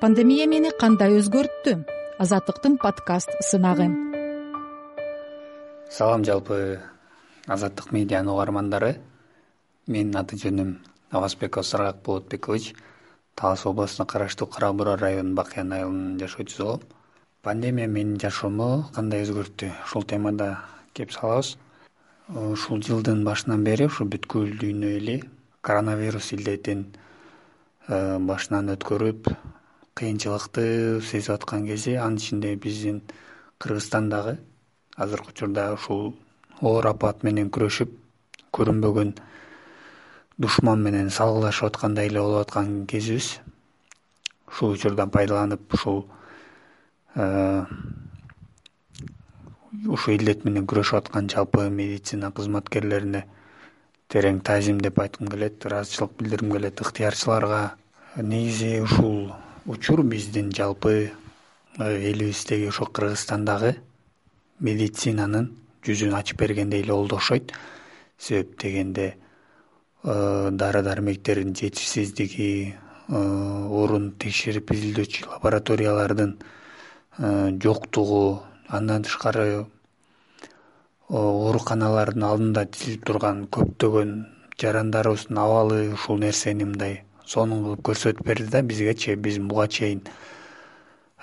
пандемия мени кандай өзгөрттү? Азаттыктын подкаст сынагы. Салам жалпы азаттык медианын угармандары. Менин аты жөнүм абазбеков саргак болотбекович талас областына караштуу кара бура районунун бакыян айылынын жашоочусу болом. Пандемия менин жашоомду кандай өзгөрттү? Ушул темада кеп салабыз. Ушул жылдын башынан бери ушу бүткүл дүйнө эли коронавирус илдетин э, башынан өткөрүп кыйынчылыкты сезип аткан кези анын ичинде биздин кыргызстан дагы азыркы учурда ушул оор апат менен күрөшүп көрүнбөгөн душман менен салгылашып аткандай эле болуп аткан кезибиз. Ушул учурдан пайдаланып ушул э, ушул илдет менен күрөшүп аткан жалпы медицина кызматкерлерине терең таазим деп айткым келет ыраазычылык билдиргим келет. Ыктыярчыларга негизи ушул учур биздин жалпы э, элибиздеги ошо кыргызстандагы медицинанын жүзүн ачып бергендей эле болду окшойт. Себеп дегенде э, дары дармектердин жетишсиздиги э, орун текшерип изилдөөчү лабораториялардын жоктугу андан тышкары ооруканалардын алдында тизилип турган көптөгөн жарандарыбыздын абалы ушул нерсени мындай сонун кылып көрсөтүп берди да бизгечи биз буга чейин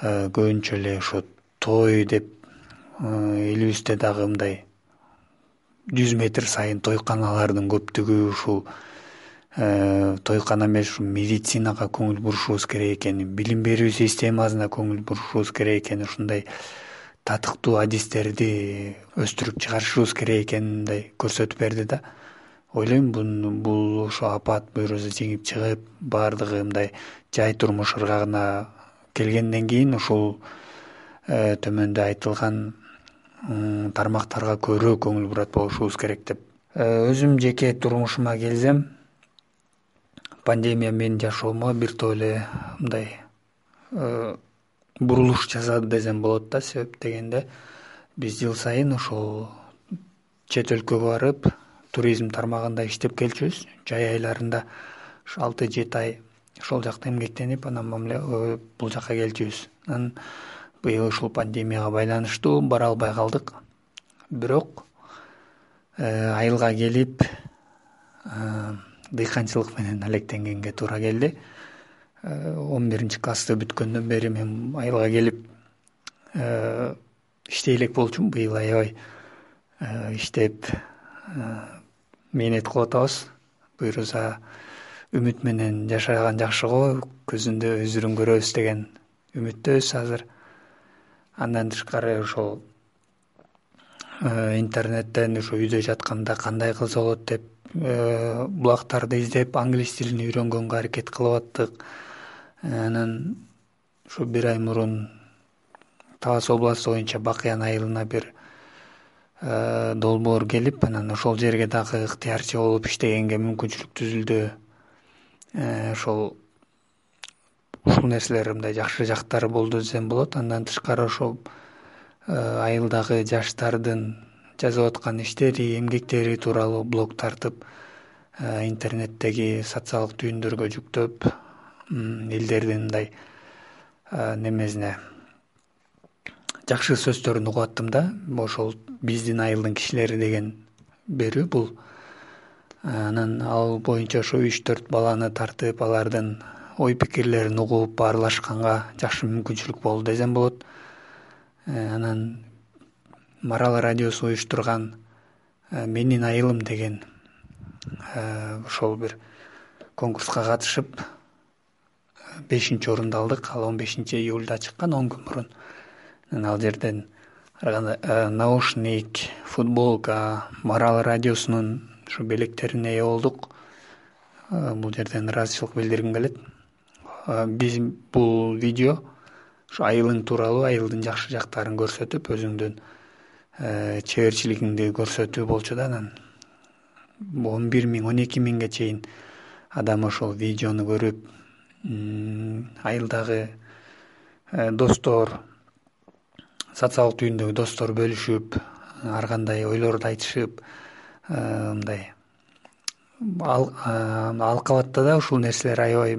э, көбүнчө эле ошо той деп э, элибизде дагы мындай жүз метр сайын тойканалардын көптүгү ушул э, тойкана эмес ушу медицинага көңүл бурушубуз керек экенин билим берүү системасына көңүл бурушубуз керек экенин ушундай татыктуу адистерди өстүрүп чыгарышыбыз керек экенин мындай көрсөтүп берди да ойлойм бул ошо апат буюрусу жеңип чыгып баардыгы мындай жай турмуш ыргагына келгенден кийин ушул э, төмөндө айтылган тармактарга көбүрөөк көңүл бурат болушубуз керек деп. Э, өзүм жеке турмушума келсем пандемия менин жашоомо бир топ эле мындай э, бурулуш жасады десем болот да себеп дегенде биз жыл сайын ушул чет өлкөгө барып туризм тармагында иштеп келчүбүз. Жай айларында алты жети ай ошол жакта эмгектенип анан э, бул жака келчүбүз анан быйыл ушул пандемияга байланыштуу бара албай калдык. Бирок э, айылга келип э, дыйканчылык менен алектенгенге туура келди. Он биринчи классты бүткөндөн бери мен айылга келип иштей элек болчумун. Быйыл аябай иштеп мээнет кылып атабыз буюрса үмүт менен жашаган жакшы го көзүндө өзүрүн көрөбүз деген үмүттөбүз азыр. Андан тышкары ошол э, интернеттен ушу үйдө жатканда кандай кылса болот деп э, булактарды издеп англис тилин үйрөнгөнгө аракет кылып аттык. Анан ушу бир ай мурун талас областы боюнча бакыян айылына бир долбоор келип анан ошол жерге дагы ыктыярчы болуп иштегенге мүмкүнчүлүк түзүлдү. Э, ошол ушул нерселер мындай жакшы жактары болду десем болот. Андан тышкары ошол э, айылдагы жаштардын жазып аткан иштери эмгектери тууралуу блог тартып интернеттеги социалдык түйүндөргө жүктөп элдердин мындай немесине жакшы сөздөрүн угуп аттым да ошол биздин айылдын кишилери деген берүү. Бул анан ал боюнча ошо үч төрт баланы тартып алардын ой пикирлерин угуп баарлашканга жакшы мүмкүнчүлүк болду десем болот. Э, анан марал радиосу уюштурган э, менин айылым деген э, ошол бир конкурска катышып бешинчи орунду алдык. Ал он бешинчи июлда чыккан он күн мурун ал жерден Э, наушник футболка марал радиосунун ушу белектерине ээ болдук. Э, бул жерден ыраазычылык билдиргим келет. Э, биз бул видео ушу айылың тууралуу айылдын жакшы жактарын көрсөтүп өзүңдүн чеберчилигиңди көрсөтүү болчу да анан. Он бир миң он эки миңге чейин адам ошол видеону көрүп айылдагы достор социалдык түйүндөгү достор бөлүшүп ар кандай ойлорду айтышып э, мындай э, алкабатта да ушул нерселер аябай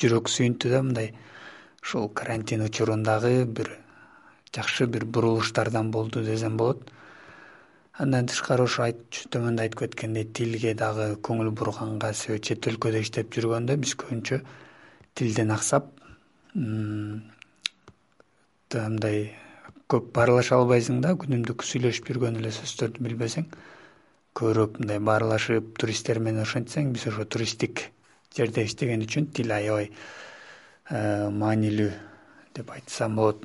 жүрөк сүйүнтү да мындай ушул карантин учурундагы бир жакшы бир бурулуштардан болду десем болот. Андан тышкары ошо төмөндө айтып кеткендей тилге дагы көңүл бурганга себеби чет өлкөдө иштеп жүргөндө биз көбүнчө тилден аксап мындай көп баарлаша албайсың да күнүмдүк сүйлөшүп жүргөн эле сөздөрдү билбесең көбүрөөк мындай баарлашып туристтер менен ошентсең биз ошо туристтик жерде иштеген үчүн тил аябай э, маанилүү деп айтсам болот.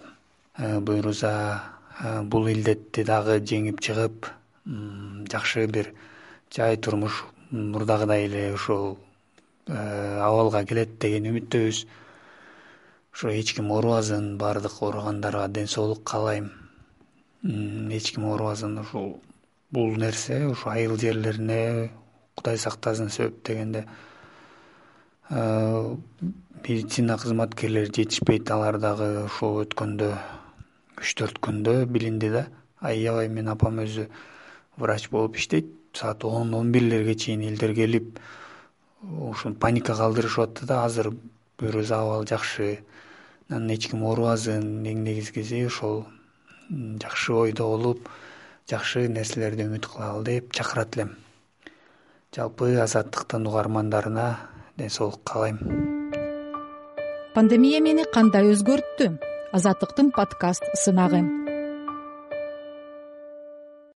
Э, буюрса э, бул илдетти дагы жеңип чыгып жакшы бир жай турмуш мурдагыдай эле ушул абалга келет деген үмүттөбүз ошо эч ким оорубасын баардык ооругандарга ден соолук каалайм. Эч ким оорубасын ушул бул нерсе ушу айыл жерлерине кудай сактасын себеп дегенде медицина кызматкерлери жетишпейт алар дагы ушул өткөндө үч төрт күндө билинди да. Аябай менин апам өзү врач болуп иштейт. Саат он он бирлерге чейин элдер келип ушуну паника калтырышып атты да. Азыр буюрса абал жакшы анан эч ким оорубасын эң негизгиси ошол жакшы ойдо болуп жакшы нерселерди үмүт кылалы деп чакырат элем. Жалпы азаттыктын угармандарына ден соолук каалайм. Пандемия мени кандай өзгөрттү? Азаттыктын подкаст сынагы